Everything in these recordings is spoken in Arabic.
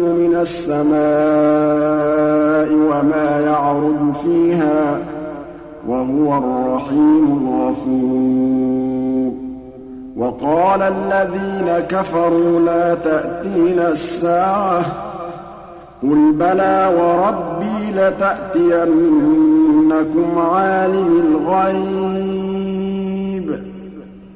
من السماء وما يعرج فيها وهو الرحيم الغفور. وقال الذين كفروا لا تأتينا الساعة قل بلى وربي لتأتينكم عالم الغيب.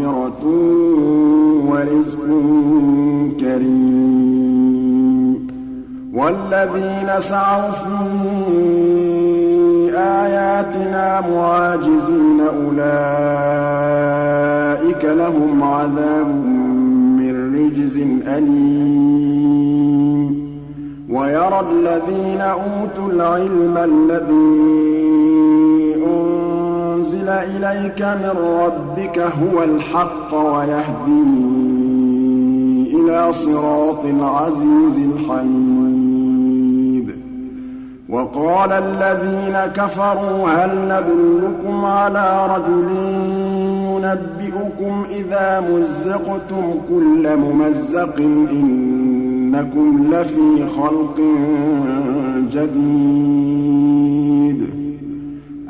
مغفرة ورزق كريم. والذين سعوا في آياتنا معاجزين أولئك لهم عذاب من رجز أليم. ويرى الذين أوتوا العلم الذي أُنزِلَ إِلَيْكَ مِن رَّبِّكَ هُوَ الْحَقُّ وَيَهْدِي إِلَىٰ صِرَاطِ الْعَزِيزِ الْحَمِيدِ. وَقَالَ الَّذِينَ كَفَرُوا هَلْ نَدُلُّكُمْ عَلَىٰ رَجُلٍ يُنَبِّئُكُمْ إِذَا مُزِّقْتُمْ كُلَّ مُمَزَّقٍ إِنَّكُمْ لَفِي خَلْقٍ جَدِيدٍ.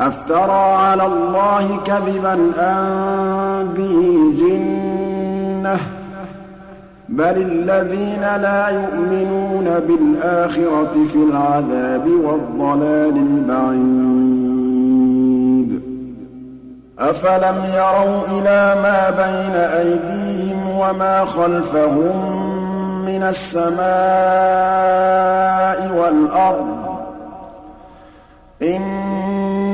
أَفْتَرَىٰ عَلَى اللَّهِ كَذِبًا أَم بِهِ جِنَّةٌ ۗ؟ بَلِ الَّذِينَ لَا يُؤْمِنُونَ بِالْآخِرَةِ فِي الْعَذَابِ وَالضَّلَالِ الْبَعِيدِ. أَفَلَمْ يَرَوْا إِلَىٰ مَا بَيْنَ أَيْدِيهِمْ وَمَا خَلْفَهُم مِّنَ السَّمَاءِ وَالْأَرْضِ؟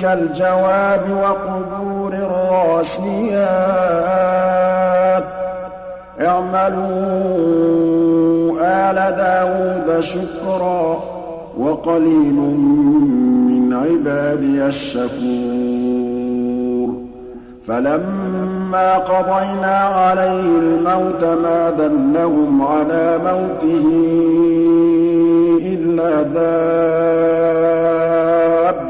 كَالْجَوَابِ وَقُدُورٍ رَّاسِيَاتٍ ۚ اعْمَلُوا آلَ دَاوُودَ شُكْرًا ۚ وَقَلِيلٌ مِّنْ عِبَادِيَ الشَّكُورُ. فَلَمَّا قَضَيْنَا عَلَيْهِ الْمَوْتَ مَا دَلَّهُمْ عَلَىٰ مَوْتِهِ إِلَّا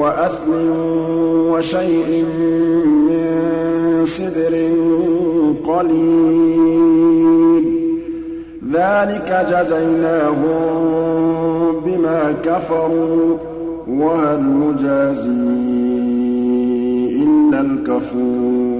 وَأَثْلٍ وَشَيْءٍ مِّن سِدْرٍ قَلِيلٍ. ذَٰلِكَ جَزَيْنَاهُم بِمَا كَفَرُوا وَهَلْ نُجَازِي إِلَّا الْكَفُورَ.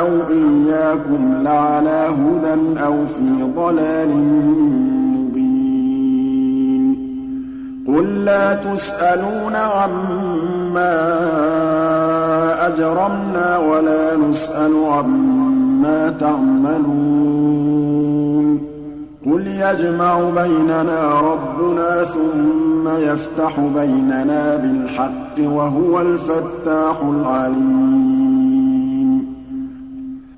أَوْ إِيَّاكُمْ لَعَلَىٰ هُدًى أَوْ فِي ضَلَالٍ مُّبِينٍ قُل لَّا تُسْأَلُونَ عَمَّا أَجْرَمْنَا وَلَا نُسْأَلُ عَمَّا تَعْمَلُونَ قُلْ يَجْمَعُ بَيْنَنَا رَبُّنَا ثُمَّ يَفْتَحُ بَيْنَنَا بِالْحَقِّ وَهُوَ الْفَتَّاحُ الْعَلِيمُ.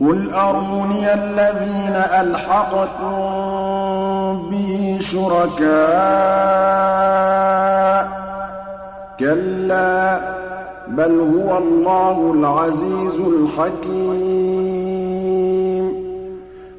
قُلْ أَرُونِيَ الَّذِينَ أَلْحَقْتُم بِهِ شُرَكَاءَ ۖ. كَلَّا ۚ بَلْ هُوَ اللَّهُ الْعَزِيزُ الْحَكِيمُ.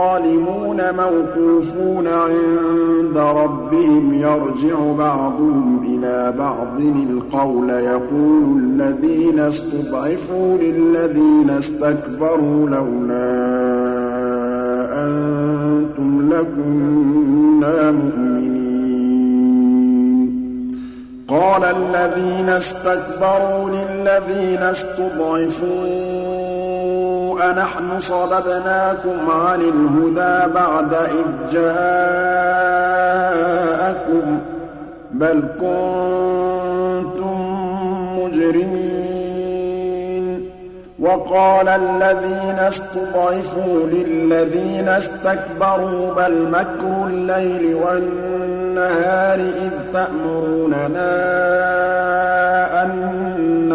الظَّالِمُونَ موقوفون عِندَ رَبِّهِمْ يَرْجِعُ بَعْضُهُمْ إِلَىٰ بَعْضٍ. الْقَوْلَ يَقُولُ الَّذِينَ اسْتُضْعِفُوا لِلَّذِينَ اسْتَكْبَرُوا لَوْلَا أَنتُمْ لَكُنَّا مُؤْمِنِينَ. قَالَ الَّذِينَ اسْتَكْبَرُوا لِلَّذِينَ اسْتُضْعِفُوا أَنَحْنُ صَدَدْنَاكُمْ عَنِ الْهُدَىٰ بَعْدَ إِذْ جَاءَكُم ۖ بَلْ كُنتُم مُّجْرِمِينَ. وَقَالَ الَّذِينَ اسْتُضْعِفُوا لِلَّذِينَ اسْتَكْبَرُوا بَلْ مَكْرُ اللَّيْلِ وَالنَّهَارِ إِذْ تَأْمُرُونَنَا أَن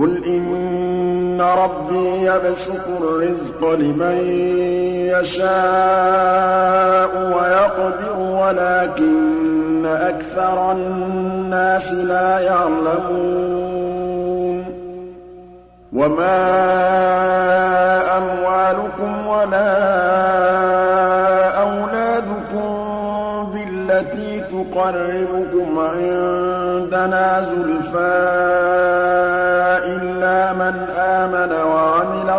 قُلْ إِنَّ رَبِّي يَبْسُطُ الرِّزْقَ لِمَن يَشَاءُ وَيَقْدِرُ وَلَٰكِنَّ أَكْثَرَ النَّاسِ لَا يَعْلَمُونَ. وَمَا أَمْوَالُكُمْ وَلَا أَوْلَادُكُم بِالَّتِي تُقَرِّبُكُمْ عِندَنَا زُلْفَىٰ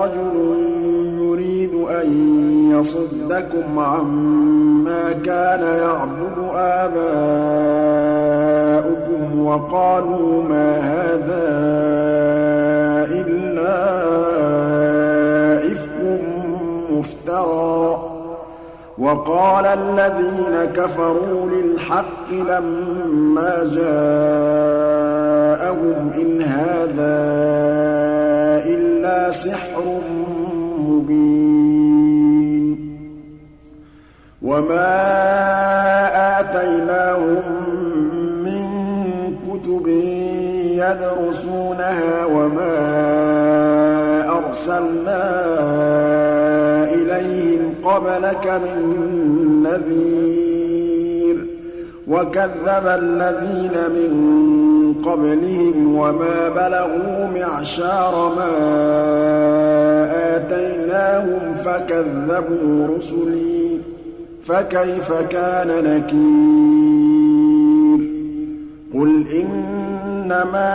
رَجُلٌ يُرِيدُ أَن يَصُدَّكُمْ عَمَّا كَانَ يَعْبُدُ آبَاؤُكُمْ وَقَالُوا مَا هَٰذَا إِلَّا إِفْكٌ مُّفْتَرًى ۚ. وَقَالَ الَّذِينَ كَفَرُوا لِلْحَقِّ لَمَّا جَاءَهُمْ إِنْ هَٰذَا إِلَّا سِحْرٌ مُّبِينٌ. وَمَا آتَيْنَاهُم مِّن كُتُبٍ يَدْرُسُونَهَا وَمَا أَرْسَلْنَا إِلَيْهِمْ قَبْلَكَ مِن نَّذِيرٍ. وَكَذَّبَ الَّذِينَ مِن قَبْلِهِمْ وَمَا بَلَغُوا مِعْشَارَ مَا آتَيْنَاهُمْ فَكَذَّبُوا رُسُلِي فَكَيْفَ كَانَ نَكِيرِ قُلْ إِنَّمَا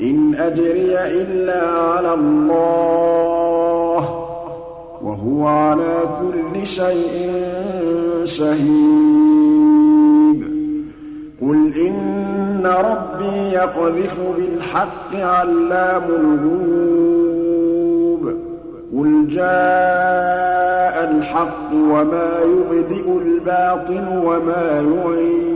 إِنْ أَجْرِيَ إِلَّا عَلَى اللَّهِ ۖ وَهُوَ عَلَىٰ كُلِّ شَيْءٍ شَهِيدٌ. قُلْ إِنَّ رَبِّي يَقْذِفُ بِالْحَقِّ عَلَّامُ الْغُيُوبِ. قُلْ جَاءَ الْحَقُّ وَمَا يُبْدِئُ الْبَاطِلُ وَمَا يُعِيدُ.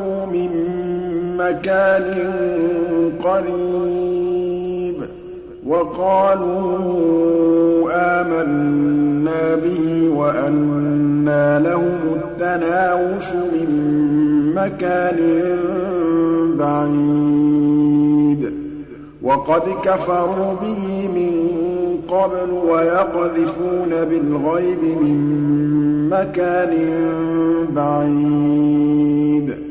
مَّكَانٍ قَرِيبٍ وَقَالُوا آمَنَّا بِهِ وَأَنَّىٰ لَهُمُ التَّنَاوُشُ مِن مَّكَانٍ بَعِيدٍ وَقَدْ كَفَرُوا بِهِ مِن قَبْلُ وَيَقْذِفُونَ بِالْغَيْبِ مِن مَّكَانٍ بَعِيدٍ